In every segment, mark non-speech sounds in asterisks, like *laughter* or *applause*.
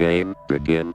Game begin.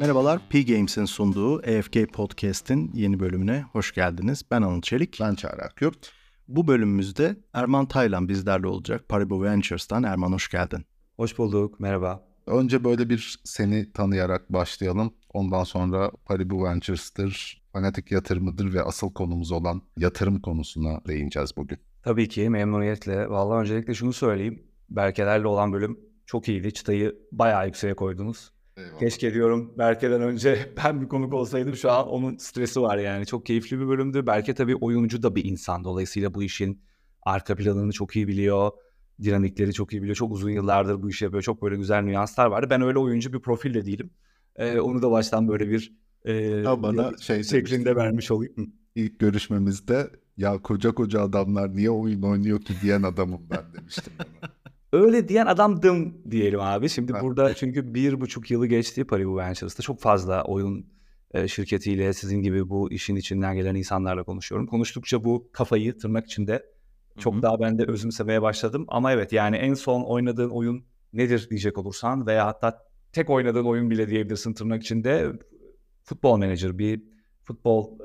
Merhabalar, P-Games'in sunduğu EFK Podcast'in yeni bölümüne hoş geldiniz. Ben Anıl Çelik. Ben Çağrı Akyurt. Bu bölümümüzde Erman Taylan bizlerle olacak. Paribu Ventures'tan Erman hoş geldin. Hoş bulduk, merhaba. Önce böyle bir seni tanıyarak başlayalım. Ondan sonra Paribu Ventures'tır, fanatik yatırımıdır ve asıl konumuz olan yatırım konusuna değineceğiz bugün. Tabii ki memnuniyetle. Vallahi öncelikle şunu söyleyeyim. Berkelerle olan bölüm çok iyiydi. Çıtayı bayağı yükseğe koydunuz. Eyvallah. Keşke diyorum Berke'den önce *laughs* ben bir konuk olsaydım şu an onun stresi var yani. Çok keyifli bir bölümdü. Berke tabii oyuncu da bir insan. Dolayısıyla bu işin arka planını çok iyi biliyor. Dinamikleri çok iyi biliyor. Çok uzun yıllardır bu işi yapıyor. Çok böyle güzel nüanslar vardı. Ben öyle oyuncu bir profil de değilim. Ee, onu da baştan böyle bir e, Ha, bana şey şeklinde vermiş olayım. İlk görüşmemizde ya koca koca adamlar niye oyun oynuyor ki diyen adamım ben demiştim bana. *laughs* Öyle diyen adamdım diyelim abi. Şimdi Ben- burada çünkü bir buçuk yılı geçti Paribu Ventures'ta. Çok fazla oyun e, şirketiyle sizin gibi bu işin içinden gelen insanlarla konuşuyorum. Konuştukça bu kafayı tırnak içinde çok Hı hı. daha ben de özümsemeye başladım. Ama evet yani en son oynadığın oyun nedir diyecek olursan veya hatta tek oynadığın oyun bile diyebilirsin tırnak içinde. Futbol Manager bir futbol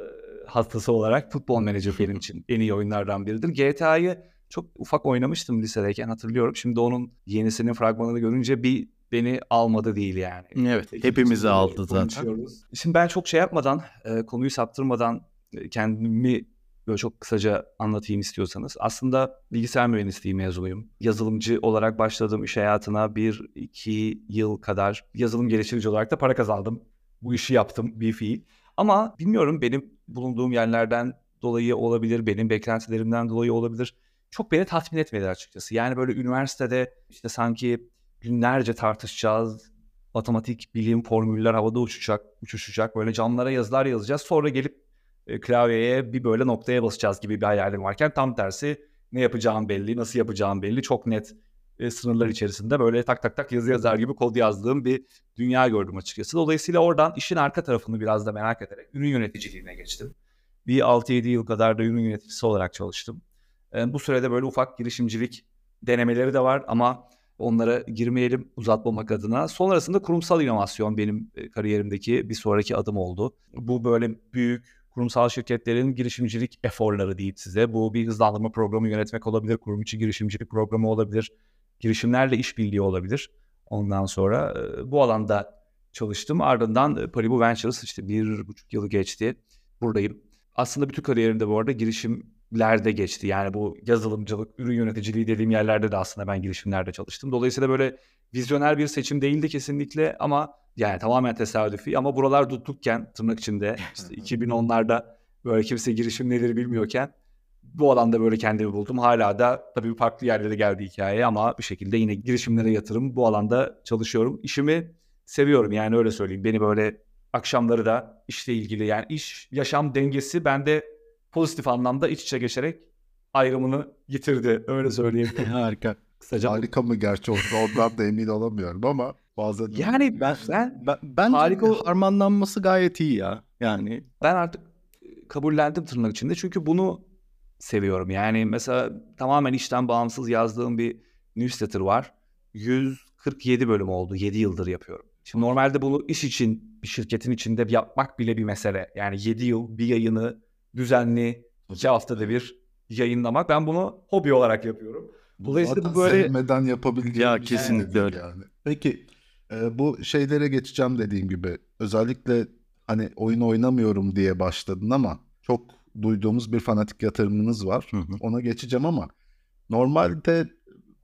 hastası olarak Futbol Manager benim için *laughs* en iyi oyunlardan biridir. GTA'yı çok ufak oynamıştım lisedeyken hatırlıyorum. Şimdi onun yenisinin fragmanını görünce bir beni almadı değil yani. Evet, hepimizi içinde aldı zaten. Şimdi ben çok şey yapmadan, konuyu saptırmadan kendimi böyle çok kısaca anlatayım istiyorsanız. Aslında bilgisayar mühendisliği mezunuyum. Yazılımcı olarak başladığım iş hayatına bir iki yıl kadar yazılım geliştirici olarak da para kazandım. Bu işi yaptım bir fiil. Ama bilmiyorum benim bulunduğum yerlerden dolayı olabilir, benim beklentilerimden dolayı olabilir. Çok beni tatmin etmedi açıkçası. Yani böyle üniversitede işte sanki günlerce tartışacağız, matematik, bilim, formüller havada uçacak, uçuşacak. Böyle camlara yazılar yazacağız. Sonra gelip e, klavyeye bir böyle noktaya basacağız gibi bir hayalim varken tam tersi ne yapacağım belli, nasıl yapacağım belli. Çok net e, sınırlar içerisinde böyle tak tak tak yazı yazar gibi kod yazdığım bir dünya gördüm açıkçası. Dolayısıyla oradan işin arka tarafını biraz da merak ederek ürün yöneticiliğine geçtim. Bir 6-7 yıl kadar da ürün yöneticisi olarak çalıştım. E, bu sürede böyle ufak girişimcilik denemeleri de var ama onlara girmeyelim uzatmamak adına. Sonrasında kurumsal inovasyon benim e, kariyerimdeki bir sonraki adım oldu. Bu böyle büyük kurumsal şirketlerin girişimcilik eforları diyeyim size. Bu bir hızlandırma programı yönetmek olabilir, kurum içi girişimcilik programı olabilir, girişimlerle işbirliği olabilir. Ondan sonra e, bu alanda çalıştım. Ardından e, Paribu Ventures işte bir buçuk yılı geçti. Buradayım. Aslında bütün kariyerimde bu arada girişimlerde geçti. Yani bu yazılımcılık, ürün yöneticiliği dediğim yerlerde de aslında ben girişimlerde çalıştım. Dolayısıyla böyle vizyoner bir seçim değildi kesinlikle ama yani tamamen tesadüfi ama buralar tutukken tırnak içinde *laughs* işte 2010'larda böyle kimse girişim nedir bilmiyorken bu alanda böyle kendimi buldum. Hala da tabii farklı yerlere geldi hikaye ama bir şekilde yine girişimlere yatırım bu alanda çalışıyorum. İşimi seviyorum yani öyle söyleyeyim. Beni böyle akşamları da işle ilgili yani iş yaşam dengesi bende pozitif anlamda iç içe geçerek ayrımını yitirdi. Öyle söyleyeyim. *laughs* Harika. Kısaca. Harika mı gerçi olsa ondan da emin olamıyorum ama bazen Yani Ben, ben ben, bence Harika harmanlanması gayet iyi ya. Yani ben artık kabullendim tırnak içinde çünkü bunu seviyorum. Yani mesela tamamen işten bağımsız yazdığım bir newsletter var. 147 bölüm oldu. 7 yıldır yapıyorum. Şimdi normalde bunu iş için bir şirketin içinde yapmak bile bir mesele. Yani 7 yıl bir yayını düzenli iki haftada bir yayınlamak. Ben bunu hobi olarak yapıyorum. Dolayısıyla Zaten bu böyle sevmeden yapabildiğim Ya, bir şey kesinlikle değil öyle. Yani. Peki e, bu şeylere geçeceğim dediğim gibi özellikle hani oyun oynamıyorum diye başladın ama çok duyduğumuz bir fanatik yatırımınız var. Hı hı. Ona geçeceğim ama normalde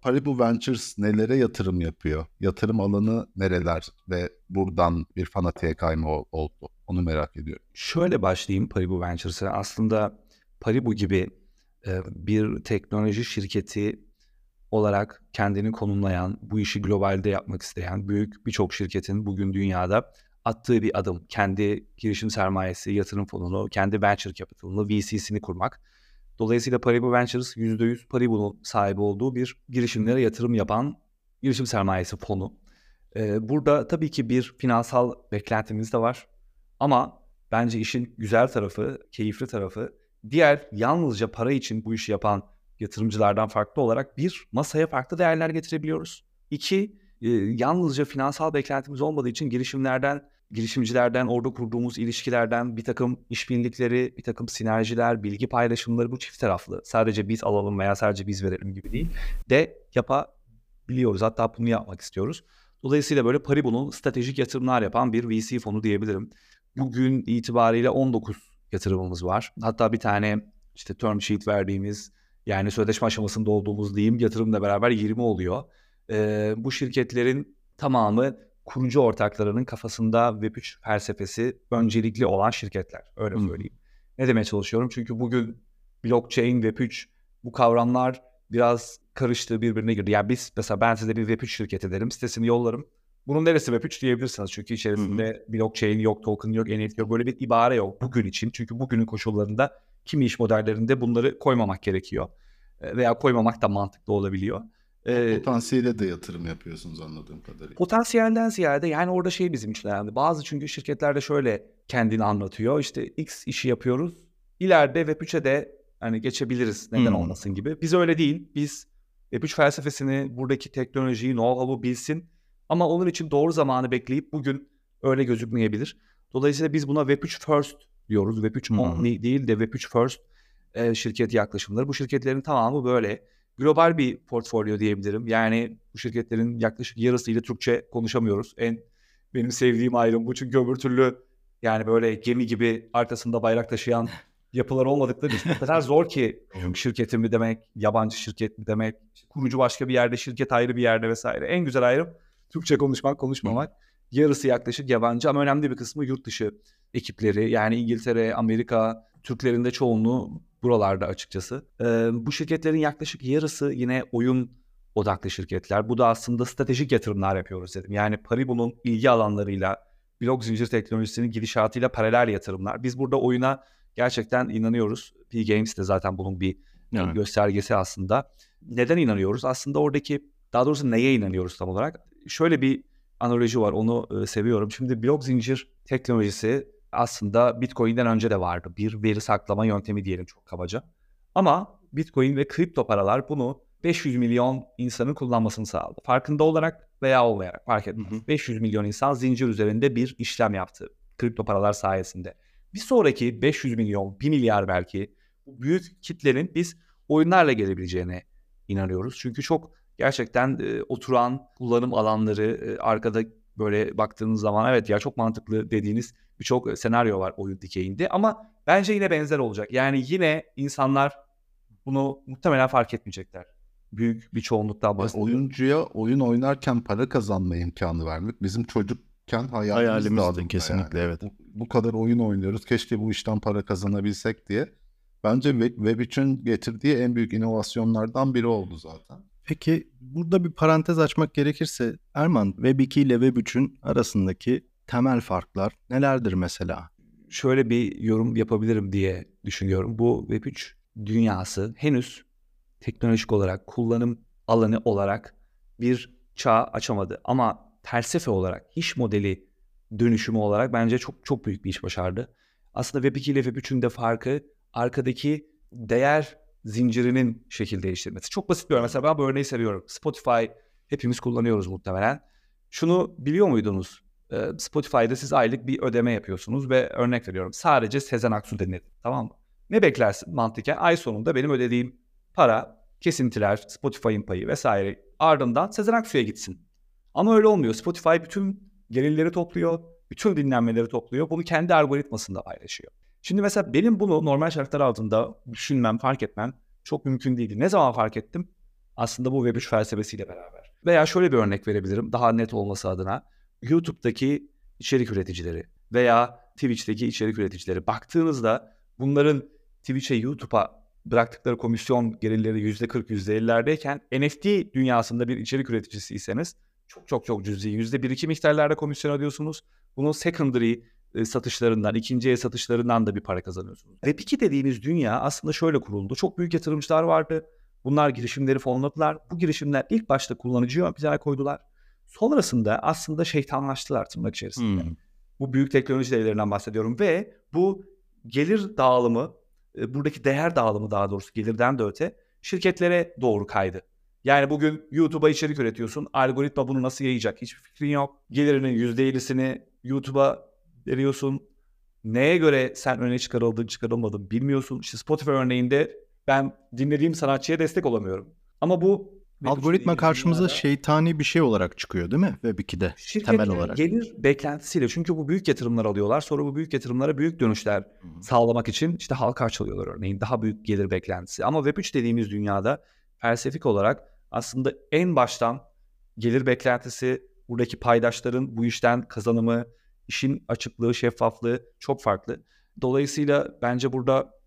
Paribu Ventures nelere yatırım yapıyor? Yatırım alanı nereler ve buradan bir fanatiğe kayma ol- oldu? Onu merak ediyorum. Şöyle başlayayım Paribu Ventures'a. Aslında Paribu gibi e, bir teknoloji şirketi olarak kendini konumlayan, bu işi globalde yapmak isteyen büyük birçok şirketin bugün dünyada attığı bir adım. Kendi girişim sermayesi, yatırım fonunu, kendi venture capital'ını, VC'sini kurmak. Dolayısıyla Paribu Ventures %100 Paribu'nun sahibi olduğu bir girişimlere yatırım yapan girişim sermayesi fonu. Ee, burada tabii ki bir finansal beklentimiz de var. Ama bence işin güzel tarafı, keyifli tarafı diğer yalnızca para için bu işi yapan yatırımcılardan farklı olarak bir masaya farklı değerler getirebiliyoruz. İki e, yalnızca finansal beklentimiz olmadığı için girişimlerden, girişimcilerden, orada kurduğumuz ilişkilerden bir takım işbirlikleri, bir takım sinerjiler, bilgi paylaşımları bu çift taraflı. Sadece biz alalım veya sadece biz verelim gibi değil de yapabiliyoruz. Hatta bunu yapmak istiyoruz. Dolayısıyla böyle Paribu'nun stratejik yatırımlar yapan bir VC fonu diyebilirim. Bugün itibariyle 19 yatırımımız var. Hatta bir tane işte term sheet verdiğimiz yani sözleşme aşamasında olduğumuz diyeyim yatırımla beraber 20 oluyor. Ee, bu şirketlerin tamamı kurucu ortaklarının kafasında Web3 felsefesi öncelikli olan şirketler. Öyle Hmm. söyleyeyim. Ne demeye çalışıyorum? Çünkü bugün blockchain, Web3 bu kavramlar biraz karıştı birbirine girdi. Yani biz mesela ben size bir Web3 şirketi derim, sitesini yollarım. Bunun neresi Web3 diyebilirsiniz. Çünkü içerisinde blockchain yok, token yok, NFT yok. Böyle bir ibare yok bugün için. Çünkü bugünün koşullarında kimi iş modellerinde bunları koymamak gerekiyor. Veya koymamak da mantıklı olabiliyor. E, Potansiyele de yatırım yapıyorsunuz anladığım kadarıyla. Potansiyelden ziyade yani orada şey bizim için önemli. Bazı çünkü şirketlerde şöyle kendini anlatıyor. İşte X işi yapıyoruz. İleride Web3'e de hani geçebiliriz. Neden Hmm. olmasın gibi. Biz öyle değil. Biz Web3 felsefesini, buradaki teknolojiyi, know-how'u bilsin. Ama onun için doğru zamanı bekleyip bugün öyle gözükmeyebilir. Dolayısıyla biz buna Web3 First diyoruz. Web3 Hmm. only değil de Web3 First e, şirket yaklaşımları. Bu şirketlerin tamamı böyle. Global bir portfolyo diyebilirim. Yani bu şirketlerin yaklaşık yarısıyla Türkçe konuşamıyoruz. En benim sevdiğim ayrım bu. Çünkü öbür türlü yani böyle gemi gibi arkasında bayrak taşıyan *laughs* yapılar olmadıkları için o kadar zor ki şirketi mi demek, yabancı şirket mi demek, kurucu başka bir yerde, şirket ayrı bir yerde vesaire. En güzel ayrım Türkçe konuşmak, konuşmamak. Yarısı yaklaşık yabancı ama önemli bir kısmı yurt dışı ekipleri. Yani İngiltere, Amerika, Türklerin de çoğunluğu buralarda açıkçası. Ee, bu şirketlerin yaklaşık yarısı yine oyun odaklı şirketler. Bu da aslında stratejik yatırımlar yapıyoruz dedim. Yani Paribu'nun ilgi alanlarıyla, blok zincir teknolojisinin gidişatıyla paralel yatırımlar. Biz burada oyuna gerçekten inanıyoruz. P-Games de zaten bunun bir Evet. göstergesi aslında. Neden inanıyoruz? Aslında oradaki daha doğrusu neye inanıyoruz tam olarak? Şöyle bir analoji var onu e, seviyorum. Şimdi blok zincir teknolojisi aslında Bitcoin'den önce de vardı. Bir veri saklama yöntemi diyelim çok kabaca. Ama Bitcoin ve kripto paralar bunu 500 milyon insanın kullanmasını sağladı. Farkında olarak veya olmayarak fark etmez. Hı hı. 500 milyon insan zincir üzerinde bir işlem yaptı. Kripto paralar sayesinde. Bir sonraki 500 milyon, 1 milyar belki bu büyük kitlenin biz oyunlarla gelebileceğine inanıyoruz. Çünkü çok gerçekten e, oturan kullanım alanları e, arkada böyle baktığınız zaman evet ya çok mantıklı dediğiniz birçok e, senaryo var oyun dikeyinde ama bence yine benzer olacak. Yani yine insanlar bunu muhtemelen fark etmeyecekler. Büyük bir çoğunluktan bahsediyorum. oyuncuya oyun oynarken para kazanma imkanı vermek bizim çocukken hayalimiz Hayalimizdi kesinlikle, evet. Bu, bu kadar oyun oynuyoruz. Keşke bu işten para kazanabilsek diye. Bence Web- Web3'ün getirdiği en büyük inovasyonlardan biri oldu zaten. Peki burada bir parantez açmak gerekirse Erman Web 2 ile Web 3'ün arasındaki temel farklar nelerdir mesela? şöyle bir yorum yapabilirim diye düşünüyorum. Bu Web3 dünyası henüz teknolojik olarak, kullanım alanı olarak bir çağ açamadı. Ama felsefe olarak, iş modeli dönüşümü olarak bence çok çok büyük bir iş başardı. Aslında Web2 ile Web3'ün de farkı arkadaki değer zincirinin şekil değiştirmesi. Çok basit bir örnek. Mesela ben bu örneği seviyorum. Spotify hepimiz kullanıyoruz muhtemelen. Şunu biliyor muydunuz? Spotify'da siz aylık bir ödeme yapıyorsunuz ve örnek veriyorum sadece Sezen Aksu denedi tamam mı? Ne beklersin mantıken? Ay sonunda benim ödediğim para, kesintiler, Spotify'ın payı vesaire ardından Sezen Aksu'ya gitsin. Ama öyle olmuyor. Spotify bütün gelirleri topluyor, bütün dinlenmeleri topluyor. Bunu kendi algoritmasında paylaşıyor. Şimdi mesela benim bunu normal şartlar altında düşünmem, fark etmem çok mümkün değildi. Ne zaman fark ettim? Aslında bu Web3 felsefesiyle beraber. Veya şöyle bir örnek verebilirim daha net olması adına. YouTube'daki içerik üreticileri veya Twitch'teki içerik üreticileri baktığınızda bunların Twitch'e YouTube'a bıraktıkları komisyon gelirleri %40 %50'lerdeyken NFT dünyasında bir içerik üreticisiyseniz çok çok çok cüzi %1-2 miktarlarda komisyon ödüyorsunuz. Bunun secondary e, satışlarından, ikinci el satışlarından da bir para kazanıyorsunuz. Web2 dediğimiz dünya aslında şöyle kuruldu. Çok büyük yatırımcılar vardı. Bunlar girişimleri fonladılar. Bu girişimler ilk başta kullanıcıya ön koydular. Sonrasında aslında şeytanlaştılar tırnak içerisinde. Hmm. Bu büyük teknoloji devlerinden bahsediyorum ve bu gelir dağılımı, e, buradaki değer dağılımı daha doğrusu gelirden de öte şirketlere doğru kaydı. Yani bugün YouTube'a içerik üretiyorsun. Algoritma bunu nasıl yayacak? Hiçbir fikrin yok. Gelirinin %50'sini YouTube'a veriyorsun. Neye göre sen öne çıkarıldın çıkarılmadın bilmiyorsun. İşte Spotify örneğinde ben dinlediğim sanatçıya destek olamıyorum. Ama bu Algoritma karşımıza dünyada, şeytani bir şey olarak çıkıyor değil mi Web 2'de temel olarak? gelir beklentisiyle çünkü bu büyük yatırımlar alıyorlar. Sonra bu büyük yatırımlara büyük dönüşler Hı-hı. sağlamak için işte halka açılıyorlar örneğin daha büyük gelir beklentisi. Ama Web 3 dediğimiz dünyada felsefik olarak aslında en baştan gelir beklentisi buradaki paydaşların bu işten kazanımı, işin açıklığı, şeffaflığı çok farklı. Dolayısıyla bence burada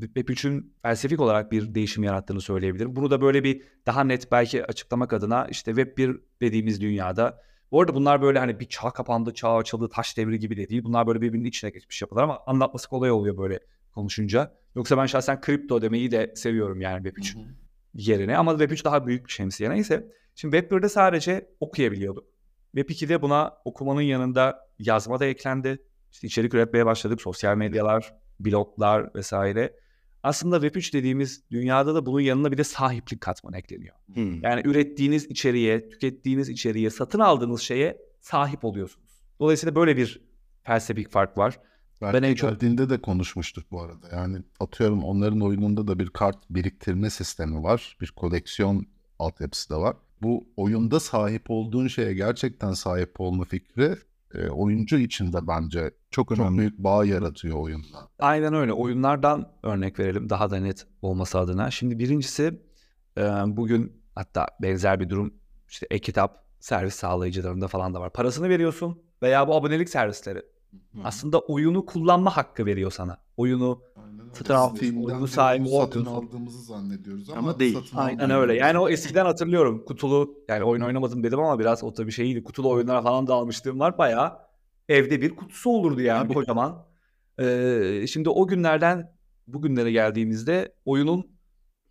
Web 3'ün felsefik olarak bir değişim yarattığını söyleyebilirim. Bunu da böyle bir daha net belki açıklamak adına işte Web 1 dediğimiz dünyada bu arada bunlar böyle hani bir çağ kapandı, çağ açıldı, taş devri gibi de değil. Bunlar böyle birbirinin içine geçmiş yapılar ama anlatması kolay oluyor böyle konuşunca. Yoksa ben şahsen kripto demeyi de seviyorum yani Web 3 yerine. Ama Web 3 daha büyük bir şemsiye. Neyse. Şimdi Web 1'de sadece okuyabiliyorduk. Web 2'de buna okumanın yanında yazma da eklendi. İşte içerik üretmeye başladık. Sosyal medyalar, bloglar vesaire. Aslında Web3 dediğimiz dünyada da bunun yanına bir de sahiplik katmanı ekleniyor. Hmm. Yani ürettiğiniz içeriğe, tükettiğiniz içeriğe, satın aldığınız şeye sahip oluyorsunuz. Dolayısıyla böyle bir felsefik fark var. Belki ben en çok geldiğinde de konuşmuştuk bu arada. Yani atıyorum onların oyununda da bir kart biriktirme sistemi var. Bir koleksiyon altyapısı da var. Bu oyunda sahip olduğun şeye gerçekten sahip olma fikri e, oyuncu için de bence çok önemli. Çok büyük bağ yaratıyor oyunla. Aynen öyle. Oyunlardan örnek verelim daha da net olması adına. Şimdi birincisi e, bugün hatta benzer bir durum işte e-kitap servis sağlayıcılarında falan da var. Parasını veriyorsun veya bu abonelik servisleri. Hı-hı. Aslında oyunu kullanma hakkı veriyor sana. Oyunu aldığımız, oyunu sahibi satın aldığımızı zannediyoruz ama, ama değil. Aynen öyle. Yani o eskiden hatırlıyorum. Kutulu yani oyun oynamadım dedim ama biraz o tabii şeyiydi. Kutulu oyunlara falan da almışlığım var. Bayağı evde bir kutusu olurdu yani kocaman. Ee, şimdi o günlerden bugünlere geldiğimizde oyunun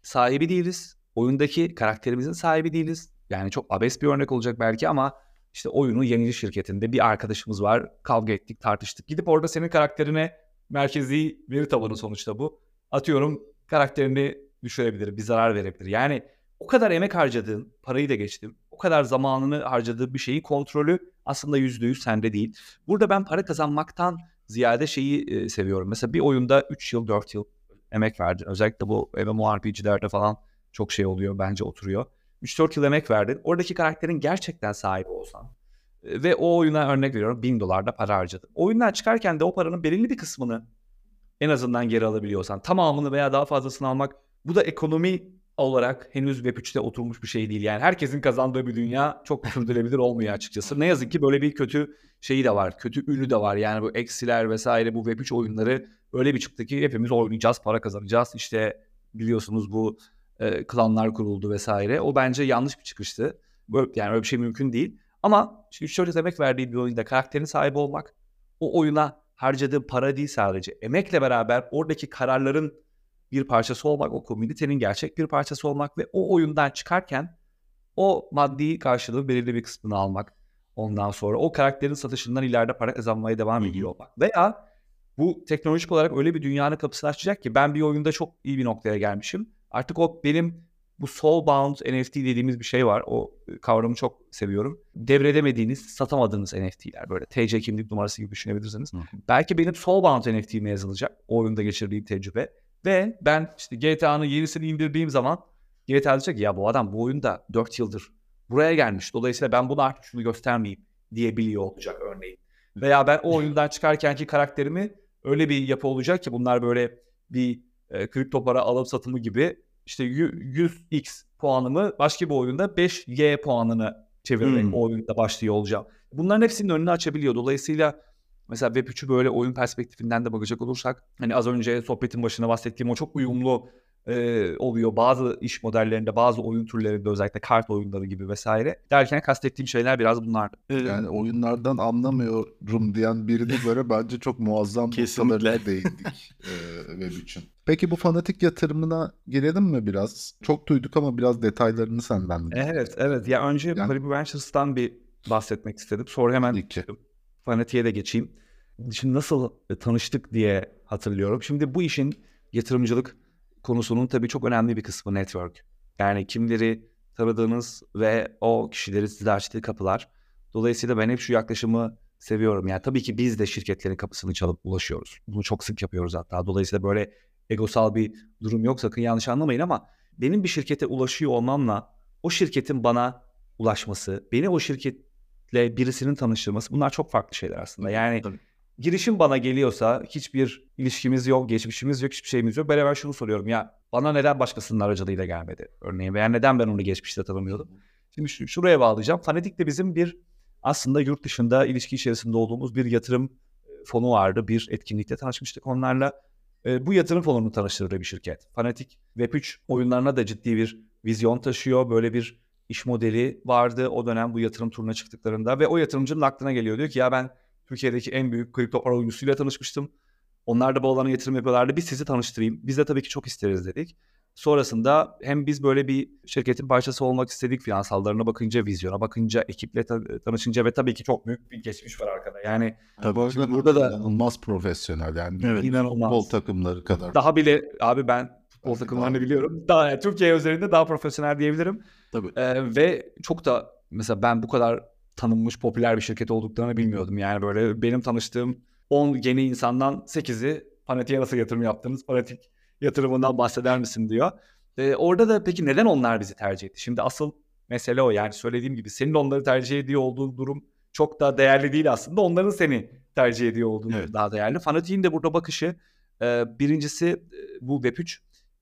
sahibi değiliz. Oyundaki karakterimizin sahibi değiliz. Yani çok abes bir örnek olacak belki ama işte oyunun yenici şirketinde bir arkadaşımız var. Kavga ettik, tartıştık. Gidip orada senin karakterine merkezi veri tabanı sonuçta bu. Atıyorum karakterini düşürebilir, bir zarar verebilir. Yani o kadar emek harcadığın, parayı da geçtim. O kadar zamanını harcadığı bir şeyi kontrolü aslında yüzde yüz sende değil. Burada ben para kazanmaktan ziyade şeyi e, seviyorum. Mesela bir oyunda 3 yıl 4 yıl emek verdin. Özellikle bu MMORPG'lerde falan çok şey oluyor bence oturuyor. 3-4 yıl emek verdin. Oradaki karakterin gerçekten sahibi olsan e, ve o oyuna örnek veriyorum 1000 dolar da para harcadın. Oyundan çıkarken de o paranın belirli bir kısmını en azından geri alabiliyorsan tamamını veya daha fazlasını almak bu da ekonomi olarak henüz Web 3'te oturmuş bir şey değil. Yani herkesin kazandığı bir dünya çok sürdürülebilir olmuyor açıkçası. Ne yazık ki böyle bir kötü şeyi de var. Kötü ünü de var. Yani bu eksiler vesaire bu Web 3 oyunları öyle bir çıktı ki hepimiz oynayacağız, para kazanacağız. İşte biliyorsunuz bu e, klanlar kuruldu vesaire. O bence yanlış bir çıkıştı. Böyle, yani öyle bir şey mümkün değil. Ama işte 3-4 emek verdiği bir oyunda karakterin sahibi olmak, o oyuna harcadığı para değil sadece. Emekle beraber oradaki kararların bir parçası olmak, o komünitenin gerçek bir parçası olmak ve o oyundan çıkarken o maddi karşılığı belirli bir kısmını almak. Ondan sonra o karakterin satışından ileride para kazanmaya devam ediyor olmak. Veya bu teknolojik olarak öyle bir dünyanın kapısını açacak ki ben bir oyunda çok iyi bir noktaya gelmişim. Artık o benim bu soulbound NFT dediğimiz bir şey var. O e, kavramı çok seviyorum. Devredemediğiniz, satamadığınız NFT'ler böyle TC kimlik numarası gibi düşünebilirsiniz. Hı. Belki benim soulbound NFT'me yazılacak o oyunda geçirdiğim tecrübe. Ve ben işte GTA'nın yenisini indirdiğim zaman GTA diyecek ya bu adam bu oyunda 4 yıldır buraya gelmiş. Dolayısıyla ben bunu artık şunu göstermeyeyim diyebiliyor olacak örneğin. Veya ben o oyundan çıkarkenki karakterimi öyle bir yapı olacak ki bunlar böyle bir e, kripto para alım satımı gibi işte 100x puanımı başka bir oyunda 5y puanını çevirerek hmm. o oyunda başlıyor olacağım. Bunların hepsinin önünü açabiliyor. Dolayısıyla mesela Web3'ü böyle oyun perspektifinden de bakacak olursak hani az önce sohbetin başına bahsettiğim o çok uyumlu e, oluyor. Bazı iş modellerinde, bazı oyun türlerinde özellikle kart oyunları gibi vesaire. Derken kastettiğim şeyler biraz bunlardı. Yani oyunlardan anlamıyorum diyen birini böyle bence çok muazzam noktalarına değindik e, Web için. Peki bu fanatik yatırımına girelim mi biraz? Çok duyduk ama biraz detaylarını senden Evet, evet. Ya önce yani... Paribu Ventures'tan bir bahsetmek istedim. Sonra hemen İki. fanatiğe de geçeyim. Şimdi nasıl tanıştık diye hatırlıyorum. Şimdi bu işin yatırımcılık konusunun tabii çok önemli bir kısmı network. Yani kimleri tanıdığınız ve o kişileri size açtığı kapılar. Dolayısıyla ben hep şu yaklaşımı seviyorum. Yani tabii ki biz de şirketlerin kapısını çalıp ulaşıyoruz. Bunu çok sık yapıyoruz hatta. Dolayısıyla böyle egosal bir durum yok sakın yanlış anlamayın ama benim bir şirkete ulaşıyor olmamla o şirketin bana ulaşması, beni o şirketle birisinin tanıştırması bunlar çok farklı şeyler aslında. Yani Tabii. Girişim bana geliyorsa hiçbir ilişkimiz yok, geçmişimiz yok, hiçbir şeyimiz yok. Ben hemen şunu soruyorum ya bana neden başkasının aracılığıyla gelmedi örneğin veya neden ben onu geçmişte tanımıyordum. Şimdi şu, şuraya bağlayacağım. Fanatik de bizim bir aslında yurt dışında ilişki içerisinde olduğumuz bir yatırım e, fonu vardı. Bir etkinlikte tanışmıştık onlarla. E, bu yatırım fonunu tanıştırdı bir şirket. Fanatik Web3 oyunlarına da ciddi bir vizyon taşıyor. Böyle bir iş modeli vardı o dönem bu yatırım turuna çıktıklarında ve o yatırımcının aklına geliyor. Diyor ki ya ben Türkiye'deki en büyük kripto para oyuncusuyla tanışmıştım. Onlar da bu alana yatırım yapıyorlardı. Biz sizi tanıştırayım. Biz de tabii ki çok isteriz dedik. Sonrasında hem biz böyle bir şirketin parçası olmak istedik. Finansallarına bakınca, vizyona bakınca, ekiple ta- tanışınca ve tabii ki çok büyük bir geçmiş var arkada. Yani Tabii. Bu arada Burada da- inanılmaz profesyonel yani. Evet. inanılmaz. Futbol takımları kadar. Daha bile abi ben futbol takımlarını biliyorum. Daha yani Türkiye üzerinde daha profesyonel diyebilirim. Tabii. Ee, ve çok da mesela ben bu kadar tanınmış popüler bir şirket olduklarını bilmiyordum. Yani böyle benim tanıştığım 10 yeni insandan 8'i Fanatik'e nasıl yatırım yaptınız? Fanatik yatırımından bahseder misin diyor. Ee, orada da peki neden onlar bizi tercih etti? Şimdi asıl mesele o. Yani söylediğim gibi senin onları tercih ediyor olduğun durum çok da değerli değil aslında. Onların seni tercih ediyor olduğu Evet. daha değerli. Fanatik'in de burada bakışı e, birincisi e, bu Web3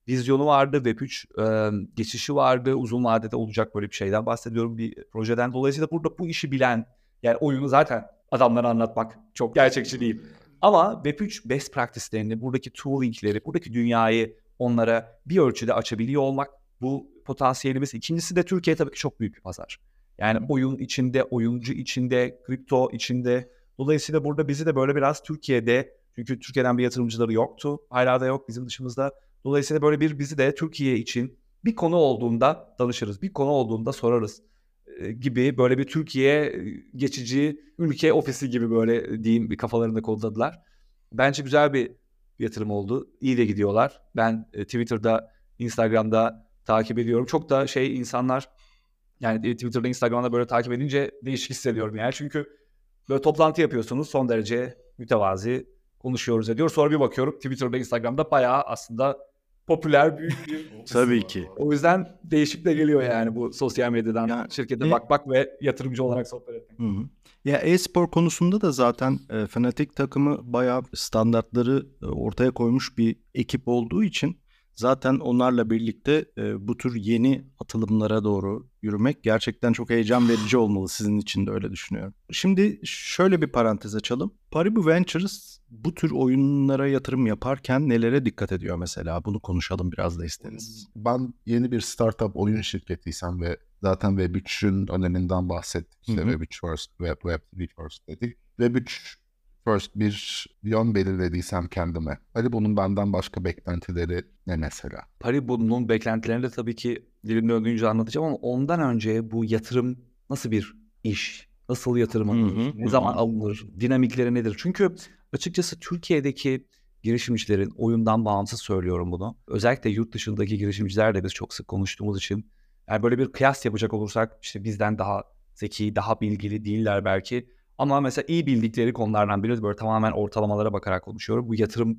vizyonu vardı, Web3 e, geçişi vardı. Uzun vadede olacak böyle bir şeyden bahsediyorum bir projeden. Dolayısıyla burada bu işi bilen yani oyunu zaten adamlara anlatmak çok gerçekçi değil. Ama Web3 best practice'lerini, buradaki tooling'leri, buradaki dünyayı onlara bir ölçüde açabiliyor olmak bu potansiyelimiz. İkincisi de Türkiye tabii ki çok büyük bir pazar. Yani oyun içinde, oyuncu içinde, kripto içinde. Dolayısıyla burada bizi de böyle biraz Türkiye'de çünkü Türkiye'den bir yatırımcıları yoktu. Hala da yok bizim dışımızda. Dolayısıyla böyle bir bizi de Türkiye için bir konu olduğunda danışırız. Bir konu olduğunda sorarız gibi böyle bir Türkiye geçici ülke ofisi gibi böyle diyeyim bir kafalarında kodladılar. Bence güzel bir yatırım oldu. İyi de gidiyorlar. Ben Twitter'da, Instagram'da takip ediyorum. Çok da şey insanlar yani Twitter'da, Instagram'da böyle takip edince değişik hissediyorum yani. Çünkü böyle toplantı yapıyorsunuz son derece mütevazi konuşuyoruz ediyor. Sonra bir bakıyorum Twitter'da, Instagram'da bayağı aslında popüler büyük bir *laughs* Tabii ki. o yüzden değişik de geliyor yani bu sosyal medyadan Ya, şirkete e- bakmak ve yatırımcı olarak sohbet etmek. Hı hı. Ya e-spor konusunda da zaten e, Fnatic takımı bayağı standartları e, ortaya koymuş bir ekip olduğu için zaten onlarla birlikte e, bu tür yeni atılımlara doğru yürümek gerçekten çok heyecan verici olmalı sizin için de öyle düşünüyorum. Şimdi şöyle bir parantez açalım. Paribu Ventures bu tür oyunlara yatırım yaparken nelere dikkat ediyor mesela? Bunu konuşalım biraz da isteriz. Ben yeni bir startup oyun şirketiysem ve zaten Web3'ün öneminden bahsettik. İşte Hı hı. Web3 first, Web, Web3 first dedik. Web3 first bir yön belirlediysem kendime. Hadi bunun benden başka beklentileri ne mesela? Paribu'nun beklentilerini de tabii ki dilim döndüğünce anlatacağım ama ondan önce bu yatırım nasıl bir iş? Nasıl yatırım alınır? Ne zaman alınır? Dinamikleri nedir? Çünkü açıkçası Türkiye'deki girişimcilerin oyundan bağımsız söylüyorum bunu. Özellikle yurt dışındaki girişimcilerle biz çok sık konuştuğumuz için yani böyle bir kıyas yapacak olursak işte bizden daha zeki, daha bilgili değiller belki. Ama mesela iyi bildikleri konulardan biri böyle tamamen ortalamalara bakarak konuşuyorum. Bu yatırım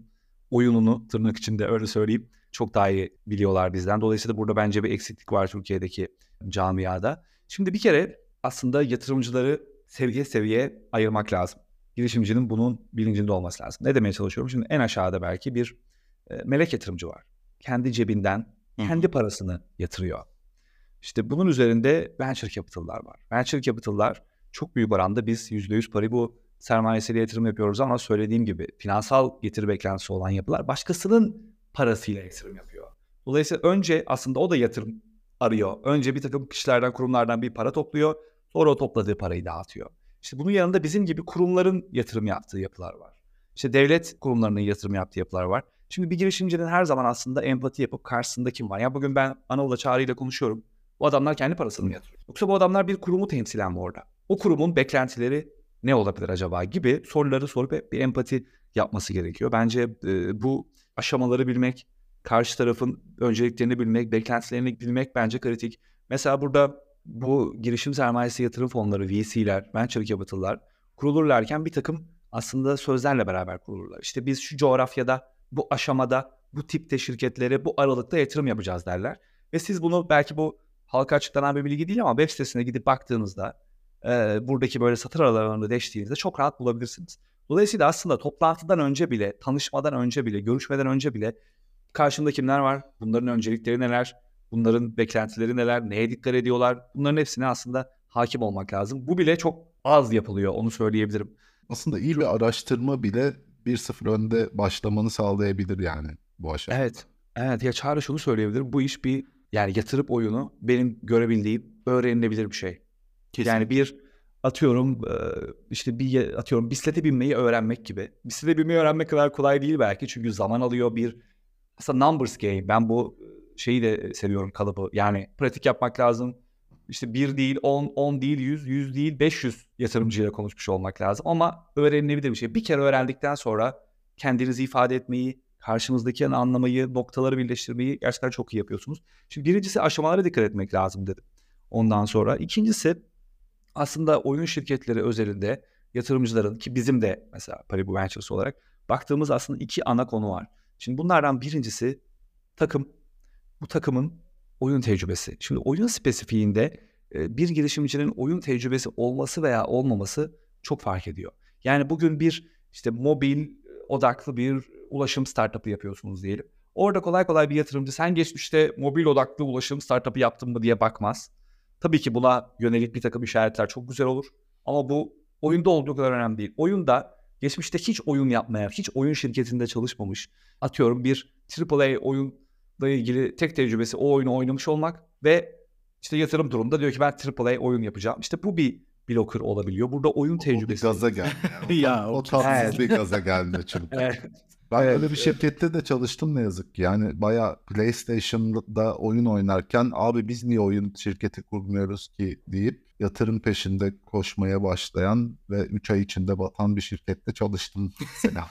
oyununu tırnak içinde öyle söyleyeyim çok daha iyi biliyorlar bizden. Dolayısıyla burada bence bir eksiklik var Türkiye'deki camiada. Şimdi bir kere aslında yatırımcıları seviye seviye ayırmak lazım. Girişimcinin bunun bilincinde olması lazım. Ne demeye çalışıyorum? Şimdi en aşağıda belki bir e, melek yatırımcı var. Kendi cebinden kendi parasını yatırıyor. İşte bunun üzerinde venture capital'lar var. Venture capital'lar çok büyük oranda biz %100 parayı bu sermayesiyle yatırım yapıyoruz ama söylediğim gibi finansal getiri beklentisi olan yapılar başkasının parasıyla yatırım yapıyor. Dolayısıyla önce aslında o da yatırım arıyor. Önce bir takım kişilerden, kurumlardan bir para topluyor. Sonra o topladığı parayı dağıtıyor. İşte bunun yanında bizim gibi kurumların yatırım yaptığı yapılar var. İşte devlet kurumlarının yatırım yaptığı yapılar var. Şimdi bir girişimcinin her zaman aslında empati yapıp karşısında kim var? Ya bugün ben Anıl'la Çağrı ile konuşuyorum. Bu adamlar kendi parasını mı yatırıyor? Yoksa bu adamlar bir kurumu temsilen mi orada? O kurumun beklentileri ne olabilir acaba gibi soruları sorup bir empati yapması gerekiyor. Bence e, bu aşamaları bilmek, karşı tarafın önceliklerini bilmek, beklentilerini bilmek bence kritik. Mesela burada bu girişim sermayesi yatırım fonları, VC'ler, venture capital'lar kurulurlarken bir takım aslında sözlerle beraber kurulurlar. İşte biz şu coğrafyada, bu aşamada, bu tipte şirketlere bu aralıkta yatırım yapacağız derler. Ve siz bunu belki bu halka açıklanan bir bilgi değil ama web sitesine gidip baktığınızda e, buradaki böyle satır aralarını deştiğinizde çok rahat bulabilirsiniz. Dolayısıyla aslında toplantıdan önce bile, tanışmadan önce bile, görüşmeden önce bile karşımda kimler var, bunların öncelikleri neler, bunların beklentileri neler, neye dikkat ediyorlar, bunların hepsine aslında hakim olmak lazım. Bu bile çok az yapılıyor, onu söyleyebilirim. Aslında iyi bir araştırma bile 1-0 önde başlamanı sağlayabilir yani bu aşamada. Evet, evet ya Çağrı şunu söyleyebilirim, bu iş bir yani yatırıp oyunu benim görebildiğim öğrenilebilir bir şey. Kesinlikle. Yani bir atıyorum işte bir atıyorum bisiklete binmeyi öğrenmek gibi. Bisiklete binmeyi öğrenmek kadar kolay değil belki çünkü zaman alıyor bir aslında numbers game. Ben bu şeyi de seviyorum kalıbı. Yani pratik yapmak lazım. İşte bir değil, on, on değil, yüz, yüz değil, beş yüz yatırımcıyla konuşmuş olmak lazım. Ama öğrenilebilir bir şey. Bir kere öğrendikten sonra kendinizi ifade etmeyi, karşınızdaki anlamayı, noktaları birleştirmeyi gerçekten çok iyi yapıyorsunuz. Şimdi birincisi aşamalara dikkat etmek lazım dedim. Ondan sonra ikincisi aslında oyun şirketleri özelinde yatırımcıların ki bizim de mesela Paribu Ventures olarak baktığımız aslında iki ana konu var. Şimdi bunlardan birincisi takım. Bu takımın oyun tecrübesi. Şimdi oyun spesifiğinde bir girişimcinin oyun tecrübesi olması veya olmaması çok fark ediyor. Yani bugün bir işte mobil odaklı bir ulaşım startup'ı yapıyorsunuz diyelim. Orada kolay kolay bir yatırımcı sen geçmişte mobil odaklı ulaşım startup'ı yaptın mı diye bakmaz. Tabii ki buna yönelik bir takım işaretler çok güzel olur. Ama bu oyunda olduğu kadar önemli değil. Oyunda geçmişte hiç oyun yapmayan, hiç oyun şirketinde çalışmamış, atıyorum bir AAA oyunla ilgili tek tecrübesi o oyunu oynamış olmak ve işte yatırım durumunda diyor ki ben AAA oyun yapacağım. İşte bu bir blocker olabiliyor. Burada oyun tecrübesi. O gaza geldi. *laughs* Yani. ya o tatsız evet. bir gaza geldi çünkü. *laughs* evet. Ben evet. öyle bir şirkette de çalıştım ne yazık ki. Yani baya PlayStation'da oyun oynarken abi biz niye oyun şirketi kurmuyoruz ki deyip yatırım peşinde koşmaya başlayan ve 3 ay içinde batan bir şirkette çalıştım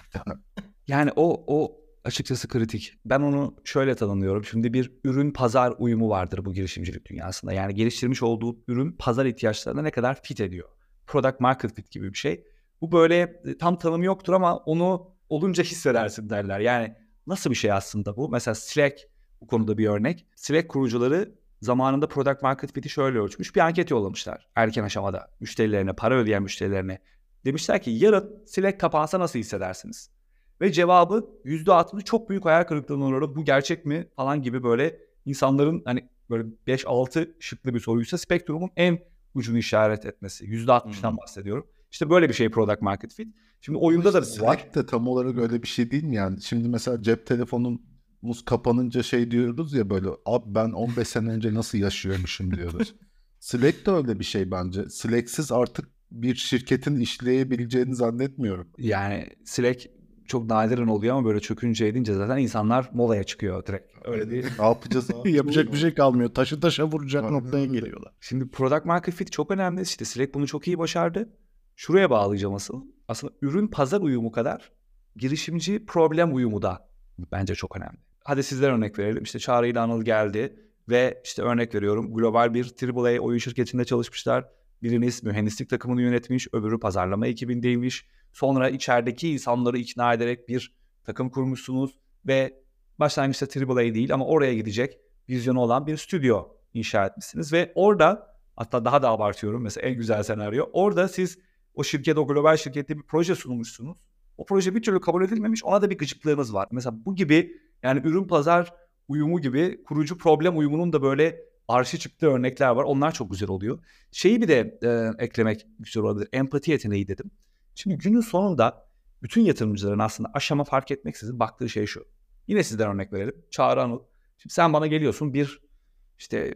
*laughs* yani o o açıkçası kritik. Ben onu şöyle tanımlıyorum. Şimdi bir ürün pazar uyumu vardır bu girişimcilik dünyasında. Yani geliştirmiş olduğu ürün pazar ihtiyaçlarına ne kadar fit ediyor. Product market fit gibi bir şey. Bu böyle e, tam tanımı yoktur ama onu olunca hissedersin derler. Yani nasıl bir şey aslında bu? Mesela Slack bu konuda bir örnek. Slack kurucuları zamanında product market fit'i şöyle ölçmüş. Bir anket yollamışlar erken aşamada müşterilerine, para ödeyen müşterilerine. Demişler ki yarın Slack kapansa nasıl hissedersiniz? Ve cevabı %60 çok büyük hayal kırıklığına uğradı. Bu gerçek mi falan gibi böyle insanların hani böyle 5-6 şıklı bir soruysa spektrumun en ucunu işaret etmesi. %60'dan hmm. bahsediyorum. İşte böyle bir şey product market fit. Şimdi oyunda da işte var. de tam olarak öyle bir şey değil mi yani? Şimdi mesela cep telefonumuz kapanınca şey diyoruz ya böyle abi ben 15 sene önce nasıl yaşıyormuşum diyoruz. *laughs* Slack de öyle bir şey bence. Slack'siz artık bir şirketin işleyebileceğini zannetmiyorum. Yani Slack çok nadiren oluyor ama böyle çökünce edince zaten insanlar molaya çıkıyor direkt. Öyle değil. ne yapacağız abi? Yapacak bir şey kalmıyor. Taşı taşa vuracak noktaya geliyorlar. Şimdi product market fit çok önemli. İşte Slack bunu çok iyi başardı. Şuraya bağlayacağım asıl. Aslında ürün pazar uyumu kadar girişimci problem uyumu da bence çok önemli. Hadi sizler örnek verelim. İşte Çağrı ile Anıl geldi ve işte örnek veriyorum global bir AAA oyun şirketinde çalışmışlar. Biriniz mühendislik takımını yönetmiş, öbürü pazarlama ekibindeymiş. Sonra içerideki insanları ikna ederek bir takım kurmuşsunuz ve başlangıçta AAA değil ama oraya gidecek vizyonu olan bir stüdyo inşa etmişsiniz ve orada hatta daha da abartıyorum mesela en güzel senaryo orada siz o şirket, o global şirkette bir proje sunmuşsunuz. O proje bir türlü kabul edilmemiş. Ona da bir gıcıklığınız var. Mesela bu gibi yani ürün pazar uyumu gibi kurucu problem uyumunun da böyle arşi çıktığı örnekler var. Onlar çok güzel oluyor. Şeyi bir de e, eklemek güzel olabilir. Empati yeteneği dedim. Şimdi günün sonunda bütün yatırımcıların aslında aşama fark etmeksizin baktığı şey şu. Yine sizden örnek verelim. Çağrı Anıl. Şimdi sen bana geliyorsun bir işte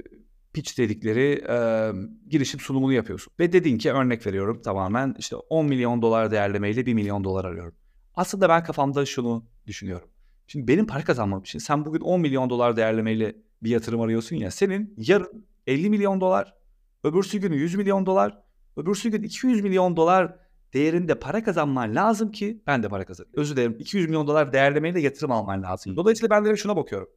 pitch dedikleri e, girişim sunumunu yapıyorsun. Ve dedin ki örnek veriyorum tamamen işte 10 milyon dolar değerlemeyle 1 milyon dolar arıyorum. Aslında ben kafamda şunu düşünüyorum. Şimdi benim para kazanmam için sen bugün 10 milyon dolar değerlemeyle bir yatırım arıyorsun ya senin yarın 50 milyon dolar, öbürsü gün 100 milyon dolar, öbürsü gün 200 milyon dolar değerinde para kazanman lazım ki ben de para kazanayım. Özür dilerim 200 milyon dolar değerlemeyle yatırım alman lazım. Dolayısıyla ben de şuna bakıyorum.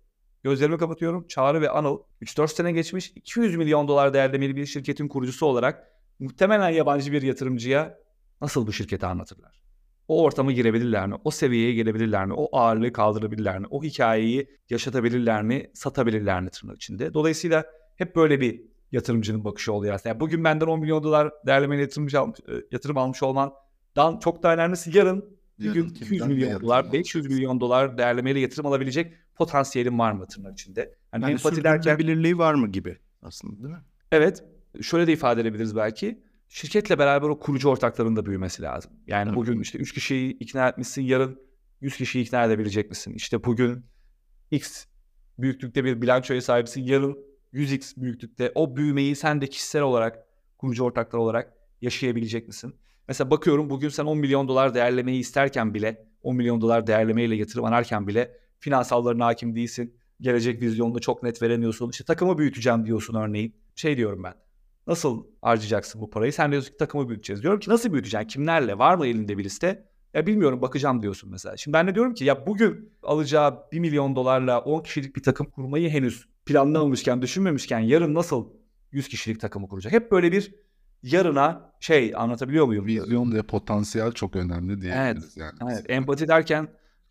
Gözlerimi kapatıyorum. Çağrı ve Anıl 3-4 sene geçmiş 200 milyon dolar değerlemeli bir şirketin kurucusu olarak muhtemelen yabancı bir yatırımcıya nasıl bu şirketi anlatırlar? O ortamı girebilirler mi? O seviyeye gelebilirler mi? O ağırlığı kaldırabilirler mi? O hikayeyi yaşatabilirler mi? Satabilirler mi tırnak içinde? Dolayısıyla hep böyle bir yatırımcının bakışı oluyor aslında. Yani bugün benden 10 milyon dolar değerlemeli yatırımcı almış, e, yatırım almış olmandan çok daha önemlisi yarın bir gün 200 milyon dolar, 500 milyon dolar değerlemeyle yatırım alabilecek potansiyelim var mı tırnak içinde? Yani, yani empati derken belirliği var mı gibi aslında değil mi? Evet. Şöyle de ifade edebiliriz belki. Şirketle beraber o kurucu ortakların da büyümesi lazım. Yani evet. bugün işte 3 kişiyi ikna etmişsin, yarın 100 kişiyi ikna edebilecek misin? İşte bugün X büyüklükte bir bilançoya sahipsin, yarın 100x büyüklükte o büyümeyi sen de kişisel olarak, kurucu ortaklar olarak yaşayabilecek misin? Mesela bakıyorum bugün sen 10 milyon dolar değerlemeyi isterken bile, 10 milyon dolar değerlemeyle yatırım ararken bile finansallarına hakim değilsin. Gelecek vizyonunu çok net veremiyorsun. İşte takımı büyüteceğim diyorsun örneğin. Şey diyorum ben. Nasıl harcayacaksın bu parayı? Sen diyorsun ki takımı büyüteceğiz. Diyorum ki nasıl büyüteceksin? Kimlerle? Var mı elinde bir liste? Ya bilmiyorum bakacağım diyorsun mesela. Şimdi ben de diyorum ki ya bugün alacağı 1 milyon dolarla 10 kişilik bir takım kurmayı henüz planlamamışken, düşünmemişken yarın nasıl 100 kişilik takımı kuracak? Hep böyle bir yarına şey anlatabiliyor muyum? Vizyon ve potansiyel çok önemli diyebiliriz evet, yani. Evet, empati derken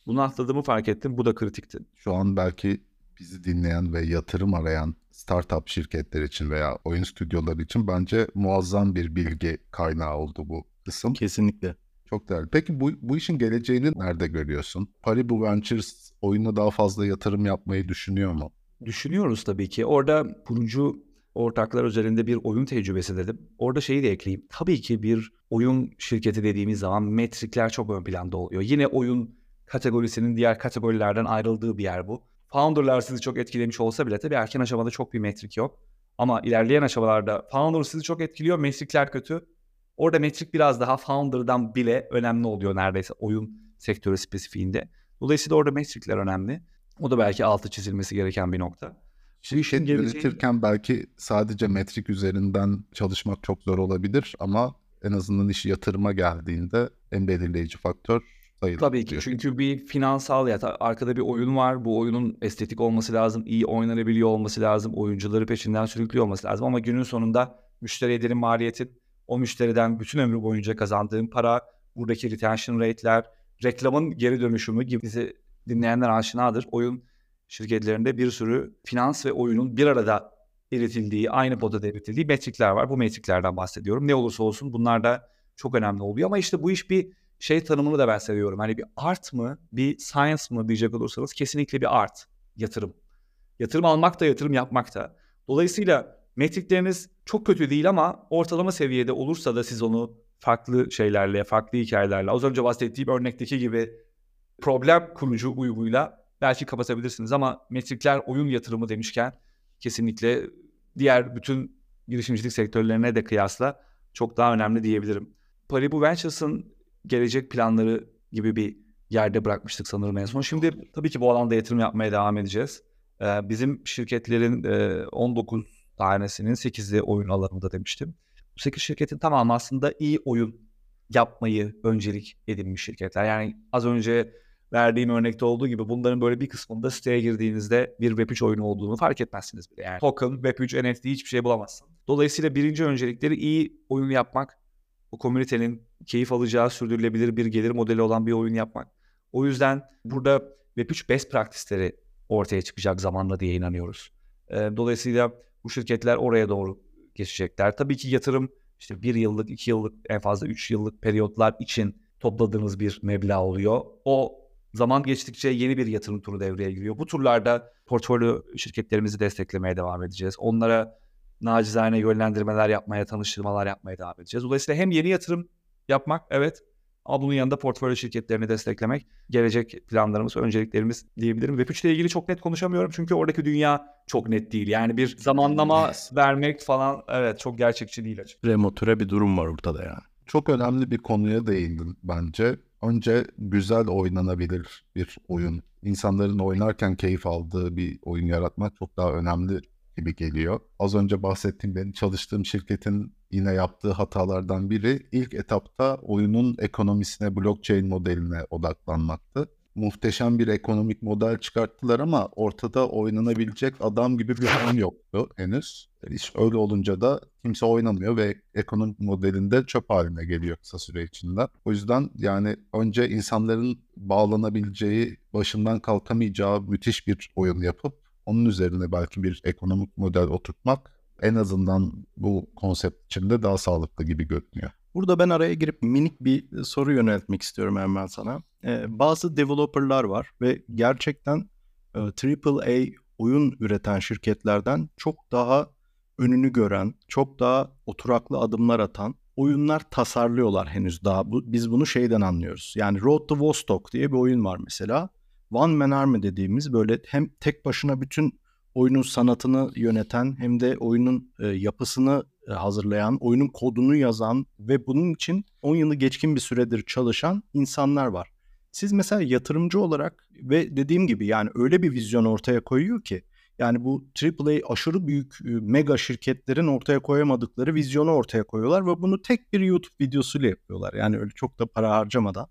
bunu atladığımı fark ettim. Bu da kritikti. Şu an belki bizi dinleyen ve yatırım arayan startup şirketler için veya oyun stüdyoları için bence muazzam bir bilgi kaynağı oldu bu kısım. Kesinlikle. Çok değerli. Peki bu, bu işin geleceğini nerede görüyorsun? Paribu Ventures oyuna daha fazla yatırım yapmayı düşünüyor mu? Düşünüyoruz tabii ki. Orada kurucu ortaklar üzerinde bir oyun tecrübesi dedim. Orada şeyi de ekleyeyim. Tabii ki bir oyun şirketi dediğimiz zaman metrikler çok ön planda oluyor. Yine oyun kategorisinin diğer kategorilerden ayrıldığı bir yer bu. Founder'lar sizi çok etkilemiş olsa bile tabii erken aşamada çok bir metrik yok. Ama ilerleyen aşamalarda founder sizi çok etkiliyor, metrikler kötü. Orada metrik biraz daha founder'dan bile önemli oluyor neredeyse oyun sektörü spesifiğinde. Dolayısıyla orada metrikler önemli. O da belki altı çizilmesi gereken bir nokta. Şirket yönetirken belki sadece metrik üzerinden çalışmak çok zor olabilir ama en azından iş yatırıma geldiğinde en belirleyici faktör sayılır. Tabii ki çünkü bir finansal ya arkada bir oyun var. Bu oyunun estetik olması lazım, iyi oynanabiliyor olması lazım, oyuncuları peşinden sürüklüyor olması lazım ama günün sonunda müşteri ederin maliyetin o müşteriden bütün ömrü boyunca kazandığın para, buradaki retention rate'ler, reklamın geri dönüşümü gibi bizi dinleyenler aşinadır. Oyun şirketlerinde bir sürü finans ve oyunun bir arada eritildiği, aynı potada eritildiği metrikler var. Bu metriklerden bahsediyorum. Ne olursa olsun bunlar da çok önemli oluyor. Ama işte bu iş bir şey tanımını da ben seviyorum. Hani bir art mı, bir science mı diyecek olursanız kesinlikle bir art, yatırım. Yatırım almak da yatırım yapmak da. Dolayısıyla metrikleriniz çok kötü değil ama ortalama seviyede olursa da siz onu farklı şeylerle, farklı hikayelerle, az önce bahsettiğim örnekteki gibi problem kurucu uyguyla belki kapatabilirsiniz ama metrikler oyun yatırımı demişken kesinlikle diğer bütün girişimcilik sektörlerine de kıyasla çok daha önemli diyebilirim. Paribu Ventures'ın gelecek planları gibi bir yerde bırakmıştık sanırım en son. Şimdi tabii ki bu alanda yatırım yapmaya devam edeceğiz. Ee, bizim şirketlerin e, 19 tanesinin 8'i oyun alanında demiştim. Bu 8 şirketin tamamı aslında iyi oyun yapmayı öncelik edinmiş şirketler. Yani az önce verdiğim örnekte olduğu gibi bunların böyle bir kısmında siteye girdiğinizde bir Web3 oyunu olduğunu fark etmezsiniz bile. Yani token, Web3, NFT hiçbir şey bulamazsın. Dolayısıyla birinci öncelikleri iyi oyun yapmak. O komünitenin keyif alacağı sürdürülebilir bir gelir modeli olan bir oyun yapmak. O yüzden burada Web3 best practice'leri ortaya çıkacak zamanla diye inanıyoruz. Dolayısıyla bu şirketler oraya doğru geçecekler. Tabii ki yatırım işte bir yıllık, iki yıllık, en fazla üç yıllık periyotlar için topladığınız bir meblağ oluyor. O zaman geçtikçe yeni bir yatırım turu devreye giriyor. Bu turlarda portfolyo şirketlerimizi desteklemeye devam edeceğiz. Onlara nacizane yönlendirmeler yapmaya, tanıştırmalar yapmaya devam edeceğiz. Dolayısıyla hem yeni yatırım yapmak evet ama bunun yanında portfolyo şirketlerini desteklemek gelecek planlarımız, önceliklerimiz diyebilirim. Web3 ile ilgili çok net konuşamıyorum çünkü oradaki dünya çok net değil. Yani bir zamanlama vermek falan evet çok gerçekçi değil açık. Remotöre bir durum var ortada yani. Çok önemli bir konuya değindin bence. Önce güzel oynanabilir bir oyun. İnsanların oynarken keyif aldığı bir oyun yaratmak çok daha önemli gibi geliyor. Az önce bahsettiğim benim çalıştığım şirketin yine yaptığı hatalardan biri ilk etapta oyunun ekonomisine, blockchain modeline odaklanmaktı. Muhteşem bir ekonomik model çıkarttılar ama ortada oynanabilecek adam gibi bir oyun yoktu henüz. İş öyle olunca da kimse oynamıyor ve ekonomik modelinde çöp haline geliyor kısa süre içinde. O yüzden yani önce insanların bağlanabileceği, başından kalkamayacağı müthiş bir oyun yapıp onun üzerine belki bir ekonomik model oturtmak en azından bu konsept içinde daha sağlıklı gibi görünüyor. Burada ben araya girip minik bir soru yöneltmek istiyorum hemen sana. Ee, bazı developerlar var ve gerçekten e, AAA oyun üreten şirketlerden çok daha önünü gören, çok daha oturaklı adımlar atan oyunlar tasarlıyorlar henüz daha. Bu, biz bunu şeyden anlıyoruz. Yani Road to Vostok diye bir oyun var mesela. One Man Army dediğimiz böyle hem tek başına bütün oyunun sanatını yöneten hem de oyunun e, yapısını e, hazırlayan, oyunun kodunu yazan ve bunun için 10 yılı geçkin bir süredir çalışan insanlar var. Siz mesela yatırımcı olarak ve dediğim gibi yani öyle bir vizyon ortaya koyuyor ki yani bu AAA aşırı büyük e, mega şirketlerin ortaya koyamadıkları vizyonu ortaya koyuyorlar ve bunu tek bir YouTube videosuyla yapıyorlar. Yani öyle çok da para harcamadan.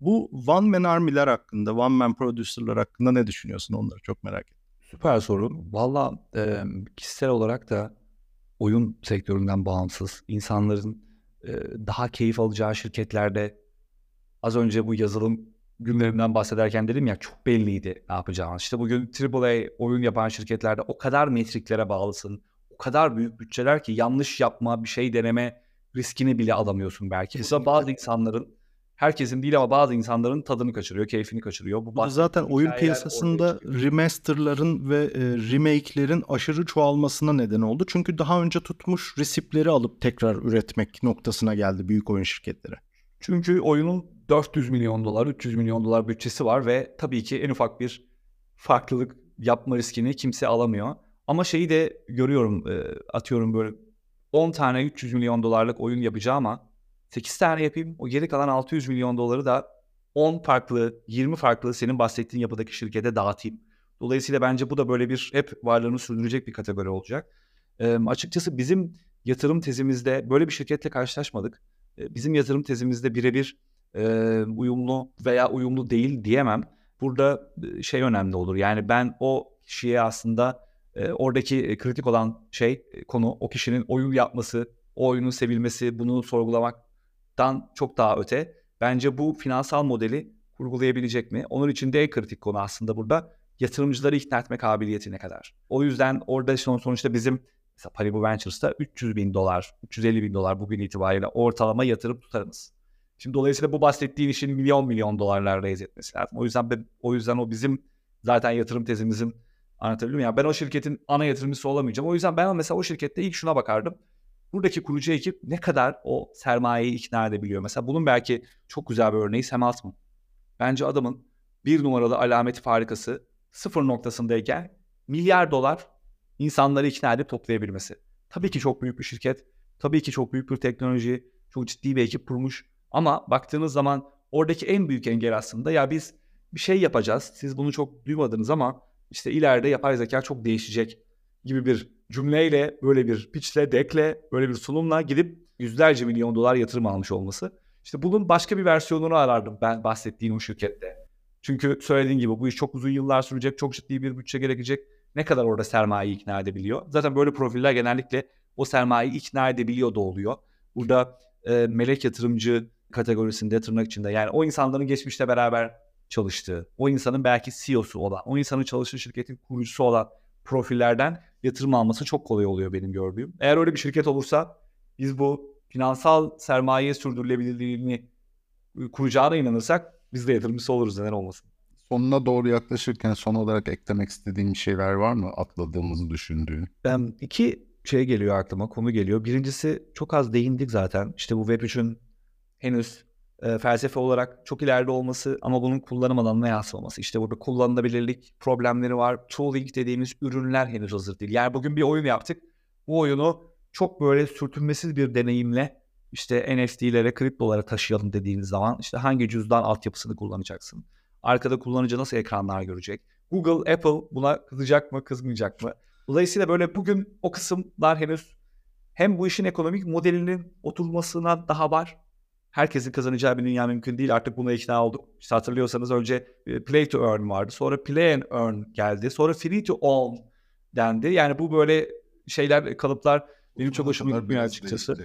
Bu One Man Army'ler hakkında, One Man Producer'lar hakkında ne düşünüyorsun onları çok merak ettim. Süper soru. Valla e, kişisel olarak da oyun sektöründen bağımsız insanların e, daha keyif alacağı şirketlerde az önce bu yazılım günlerinden bahsederken dedim ya çok belliydi ne yapacağımız. İşte bugün AAA oyun yapan şirketlerde o kadar metriklere bağlısın. O kadar büyük bütçeler ki yanlış yapma, bir şey deneme riskini bile alamıyorsun belki. Mesela bazı insanların herkesin değil ama bazı insanların tadını kaçırıyor, keyfini kaçırıyor. Bu, Bu zaten oyun piyasasında remasterların ve e, remake'lerin aşırı çoğalmasına neden oldu. Çünkü daha önce tutmuş resipleri alıp tekrar üretmek noktasına geldi büyük oyun şirketleri. Çünkü oyunun 400 milyon dolar, 300 milyon dolar bütçesi var ve tabii ki en ufak bir farklılık yapma riskini kimse alamıyor. Ama şeyi de görüyorum, e, atıyorum böyle 10 tane 300 milyon dolarlık oyun yapacağım ama 8 tane yapayım. O geri kalan 600 milyon doları da 10 farklı, 20 farklı senin bahsettiğin yapıdaki şirkete dağıtayım. Dolayısıyla bence bu da böyle bir hep varlığını sürdürecek bir kategori olacak. E, açıkçası bizim yatırım tezimizde böyle bir şirketle karşılaşmadık. E, bizim yatırım tezimizde birebir e, uyumlu veya uyumlu değil diyemem. Burada şey önemli olur. Yani ben o kişiye aslında e, oradaki kritik olan şey konu o kişinin oyun yapması, o oyunun sevilmesi, bunu sorgulamak dan çok daha öte. Bence bu finansal modeli kurgulayabilecek mi? Onun için de kritik konu aslında burada yatırımcıları ikna etme kabiliyetine kadar. O yüzden orada sonuçta bizim mesela Paribu Ventures'ta 300 bin dolar, 350 bin dolar bugün itibariyle ortalama yatırım tutarımız. Şimdi dolayısıyla bu bahsettiğin işin milyon milyon dolarlar raise etmesi lazım. O yüzden o yüzden o bizim zaten yatırım tezimizin anlatabiliyor muyum? Yani ben o şirketin ana yatırımcısı olamayacağım. O yüzden ben mesela o şirkette ilk şuna bakardım buradaki kurucu ekip ne kadar o sermayeyi ikna edebiliyor? Mesela bunun belki çok güzel bir örneği Sam Altman. Bence adamın bir numaralı alameti farikası sıfır noktasındayken milyar dolar insanları ikna edip toplayabilmesi. Tabii ki çok büyük bir şirket. Tabii ki çok büyük bir teknoloji. Çok ciddi bir ekip kurmuş. Ama baktığınız zaman oradaki en büyük engel aslında ya biz bir şey yapacağız. Siz bunu çok duymadınız ama işte ileride yapay zeka çok değişecek gibi bir cümleyle böyle bir pitchle, dekle, böyle bir sunumla gidip yüzlerce milyon dolar yatırım almış olması. İşte bunun başka bir versiyonunu arardım ben bahsettiğim o şirkette. Çünkü söylediğin gibi bu iş çok uzun yıllar sürecek, çok ciddi bir bütçe gerekecek. Ne kadar orada sermayeyi ikna edebiliyor? Zaten böyle profiller genellikle o sermayeyi ikna edebiliyor da oluyor. Burada e, melek yatırımcı kategorisinde tırnak içinde yani o insanların geçmişte beraber çalıştığı, o insanın belki CEO'su olan, o insanın çalıştığı şirketin kurucusu olan profillerden yatırım alması çok kolay oluyor benim gördüğüm. Eğer öyle bir şirket olursa biz bu finansal sermaye sürdürülebilirliğini kuracağına inanırsak biz de yatırımcısı oluruz neden olmasın. Sonuna doğru yaklaşırken son olarak eklemek istediğim şeyler var mı atladığımızı düşündüğün? Ben iki şey geliyor aklıma, konu geliyor. Birincisi çok az değindik zaten. İşte bu Web3'ün henüz e, felsefe olarak çok ileride olması ama bunun kullanım alanına yansımaması. İşte burada kullanılabilirlik problemleri var. Tooling dediğimiz ürünler henüz hazır değil. Yani bugün bir oyun yaptık. Bu oyunu çok böyle sürtünmesiz bir deneyimle işte NFT'lere, kriptolara taşıyalım dediğiniz zaman işte hangi cüzdan altyapısını kullanacaksın? Arkada kullanıcı nasıl ekranlar görecek? Google, Apple buna kızacak mı, kızmayacak mı? Dolayısıyla böyle bugün o kısımlar henüz hem bu işin ekonomik modelinin oturmasına daha var. Herkesin kazanacağı bir dünya mümkün değil. Artık buna ikna olduk. İşte hatırlıyorsanız önce e, play to earn vardı. Sonra play and earn geldi. Sonra free to own dendi. Yani bu böyle şeyler, kalıplar benim çok hoşuma gitmiyor açıkçası.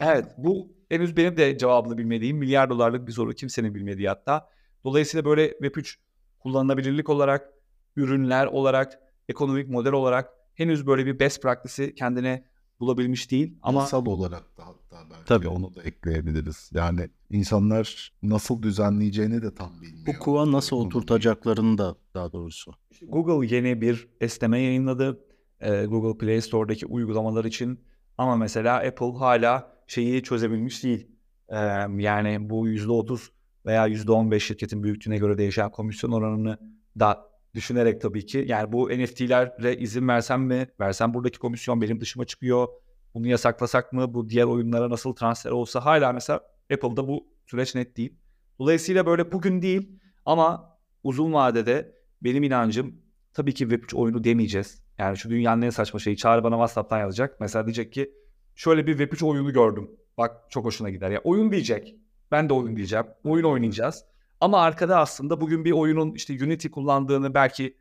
Evet bu henüz benim de cevabını bilmediğim milyar dolarlık bir soru kimsenin bilmediği hatta. Dolayısıyla böyle Web3 kullanılabilirlik olarak, ürünler olarak, ekonomik model olarak henüz böyle bir best practice'i kendine bulabilmiş değil. Ama Yasal olarak da hatta belki Tabii. onu da ekleyebiliriz. Yani insanlar nasıl düzenleyeceğini de tam bilmiyor. Bu kuva nasıl oturtacaklarını da daha doğrusu. Google yeni bir esneme yayınladı. Ee, Google Play Store'daki uygulamalar için. Ama mesela Apple hala şeyi çözebilmiş değil. Ee, yani bu %30 veya %15 şirketin büyüklüğüne göre değişen komisyon oranını da düşünerek tabii ki. Yani bu NFT'lere izin versem mi? Versem buradaki komisyon benim dışıma çıkıyor. Bunu yasaklasak mı? Bu diğer oyunlara nasıl transfer olsa hala mesela Apple'da bu süreç net değil. Dolayısıyla böyle bugün değil ama uzun vadede benim inancım tabii ki Web3 oyunu demeyeceğiz. Yani şu dünyanın en saçma şeyi Çağrı bana WhatsApp'tan yazacak. Mesela diyecek ki şöyle bir Web3 oyunu gördüm. Bak çok hoşuna gider. Ya oyun diyecek. Ben de oyun diyeceğim. Oyun oynayacağız. Ama arkada aslında bugün bir oyunun işte Unity kullandığını belki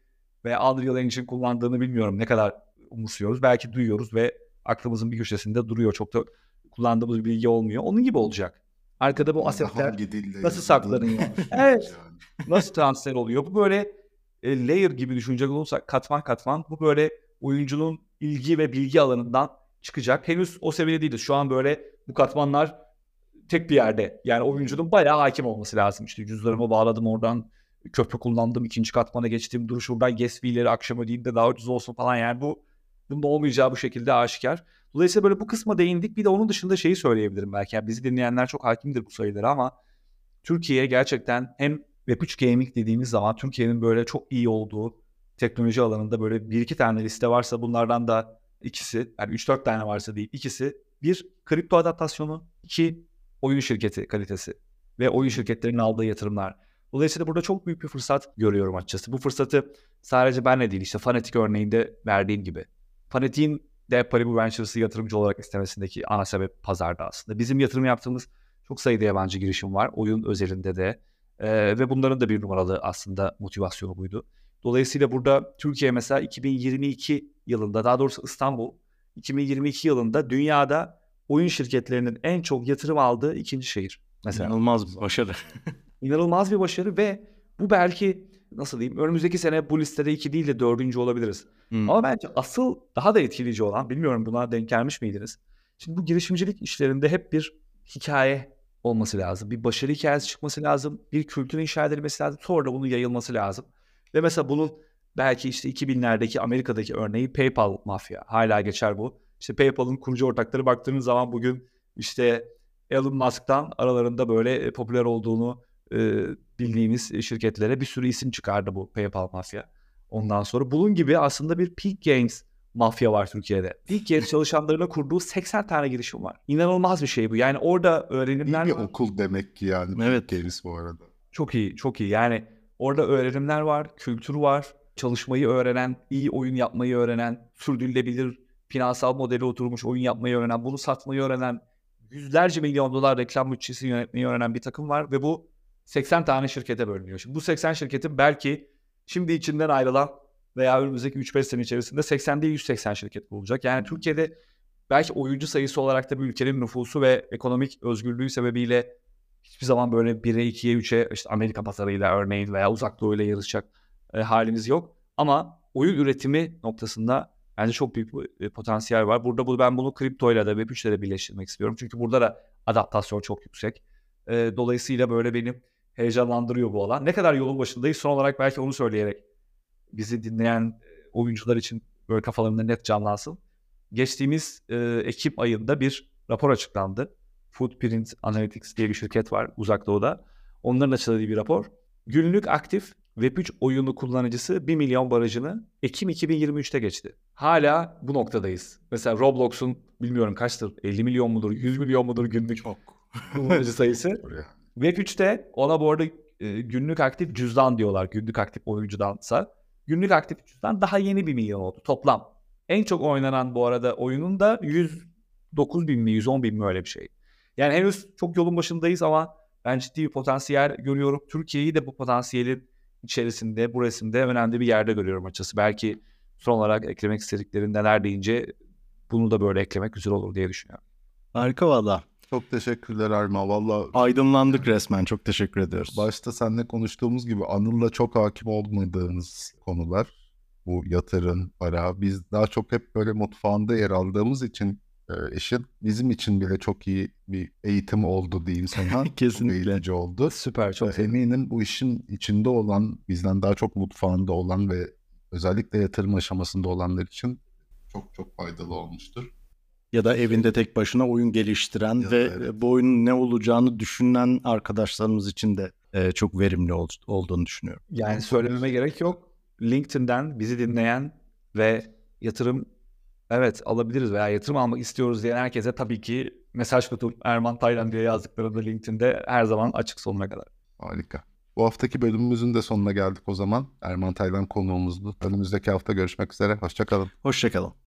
veya Unreal Engine kullandığını bilmiyorum ne kadar umursuyoruz. Belki duyuyoruz ve aklımızın bir köşesinde duruyor. Çok da kullandığımız bir bilgi olmuyor. Onun gibi olacak. Arkada bu asetler nasıl saklanıyor? *laughs* Evet. nasıl transfer oluyor? Bu böyle e, layer gibi düşünecek olursak katman katman bu böyle oyuncunun ilgi ve bilgi alanından çıkacak. Henüz o seviyede değiliz. Şu an böyle bu katmanlar tek bir yerde. Yani oyuncunun bayağı hakim olması lazım. İşte cüzdanımı bağladım oradan köprü kullandım. ikinci katmana geçtim. Dur şuradan gas fee'leri akşam ödeyeyim de daha ucuz olsun falan. Yani bu bunun olmayacağı bu şekilde aşikar. Dolayısıyla böyle bu kısma değindik. Bir de onun dışında şeyi söyleyebilirim belki. Yani bizi dinleyenler çok hakimdir bu sayılara ama Türkiye gerçekten hem Web3 Gaming dediğimiz zaman Türkiye'nin böyle çok iyi olduğu teknoloji alanında böyle bir iki tane liste varsa bunlardan da ikisi yani 3-4 tane varsa değil ikisi bir kripto adaptasyonu iki oyun şirketi kalitesi ve oyun şirketlerinin aldığı yatırımlar. Dolayısıyla burada çok büyük bir fırsat görüyorum açıkçası. Bu fırsatı sadece benle değil işte Fanatic örneğinde verdiğim gibi. Fanatic'in de Paribu Ventures'ı yatırımcı olarak istemesindeki ana sebep pazarda aslında. Bizim yatırım yaptığımız çok sayıda yabancı girişim var. Oyun özelinde de. Ee, ve bunların da bir numaralı aslında motivasyonu buydu. Dolayısıyla burada Türkiye mesela 2022 yılında daha doğrusu İstanbul 2022 yılında dünyada oyun şirketlerinin en çok yatırım aldığı ikinci şehir. Mesela İnanılmaz bir başarı. *laughs* inanılmaz bir başarı ve bu belki nasıl diyeyim önümüzdeki sene bu listede iki değil de dördüncü olabiliriz. Hmm. Ama bence asıl daha da etkileyici olan bilmiyorum buna denk gelmiş miydiniz? Şimdi bu girişimcilik işlerinde hep bir hikaye olması lazım. Bir başarı hikayesi çıkması lazım. Bir kültür inşa edilmesi lazım. Sonra da bunun yayılması lazım. Ve mesela bunun belki işte 2000'lerdeki Amerika'daki örneği PayPal mafya. Hala geçer bu. İşte PayPal'ın kurucu ortakları baktığınız zaman bugün işte Elon Musk'tan aralarında böyle e, popüler olduğunu e, bildiğimiz şirketlere bir sürü isim çıkardı bu PayPal mafya. Ondan sonra bunun gibi aslında bir Peak Games mafya var Türkiye'de. Peak Games çalışanlarına kurduğu 80 tane girişim var. İnanılmaz bir şey bu. Yani orada İyi öğrenimler bir var. okul demek ki yani. Evet. Games bu arada. Çok iyi, çok iyi. Yani orada öğrenimler var, kültür var. Çalışmayı öğrenen, iyi oyun yapmayı öğrenen, sürdürülebilir finansal modeli oturmuş oyun yapmayı öğrenen, bunu satmayı öğrenen, yüzlerce milyon dolar reklam bütçesi yönetmeyi öğrenen bir takım var ve bu 80 tane şirkete bölünüyor. Şimdi bu 80 şirketin belki şimdi içinden ayrılan veya önümüzdeki 3-5 sene içerisinde 80 değil 180 şirket bulacak. Yani Türkiye'de belki oyuncu sayısı olarak da bir ülkenin nüfusu ve ekonomik özgürlüğü sebebiyle hiçbir zaman böyle 1'e 2'ye 3'e işte Amerika pazarıyla örneğin veya uzak doğuyla yarışacak e, halimiz yok. Ama oyun üretimi noktasında bence çok büyük bir e, potansiyel var. Burada bu, ben bunu kriptoyla da Web3'le de birleştirmek istiyorum. Çünkü burada da adaptasyon çok yüksek. E, dolayısıyla böyle beni heyecanlandırıyor bu alan. Ne kadar yolun başındayız son olarak belki onu söyleyerek bizi dinleyen e, oyuncular için böyle kafalarında net canlansın. Geçtiğimiz e, Ekim ayında bir rapor açıklandı. Footprint Analytics diye bir şirket var uzak doğuda. Onların açıkladığı bir rapor. Günlük aktif Web3 oyunu kullanıcısı 1 milyon barajını Ekim 2023'te geçti. Hala bu noktadayız. Mesela Roblox'un bilmiyorum kaçtır 50 milyon mudur 100 milyon mudur günlük Çok. kullanıcı sayısı. *laughs* Oraya. Web3'te ona bu arada e, günlük aktif cüzdan diyorlar. Günlük aktif oyuncudansa. Günlük aktif cüzdan daha yeni bir milyon oldu toplam. En çok oynanan bu arada oyunun da 109 bin mi 110 bin mi öyle bir şey. Yani henüz çok yolun başındayız ama ben ciddi bir potansiyel görüyorum. Türkiye'yi de bu potansiyelin içerisinde, bu resimde önemli bir yerde görüyorum açıkçası. Belki son olarak eklemek istediklerin neler deyince bunu da böyle eklemek güzel olur diye düşünüyorum. Harika valla. Çok teşekkürler Erma. Valla Aydınlandık resmen. Çok teşekkür ediyoruz. başta seninle konuştuğumuz gibi Anıl'la çok hakim olmadığımız konular. Bu yatırım, para. Biz daha çok hep böyle mutfağında yer aldığımız için e, işin bizim için bile çok iyi bir eğitim oldu diyeyim sana. *laughs* Çok Kesinlikle. eğitici oldu. Süper, çok sevindim. eminim bu işin içinde olan, bizden daha çok mutfağında olan ve özellikle yatırım aşamasında olanlar için çok çok faydalı olmuştur. Ya da evinde tek başına oyun geliştiren Ya da ve evet. bu oyunun ne olacağını düşünen arkadaşlarımız için de e, çok verimli ol- olduğunu düşünüyorum. Yani söylememe gerek yok. LinkedIn'den bizi dinleyen ve yatırım evet alabiliriz veya yatırım almak istiyoruz diyen herkese tabii ki mesaj kutum Erman Taylan diye yazdıklarında LinkedIn'de her zaman açık sonuna kadar. Harika. Bu haftaki bölümümüzün de sonuna geldik o zaman. Erman Taylan konuğumuzdu. Önümüzdeki hafta görüşmek üzere. Hoşçakalın. Hoşçakalın.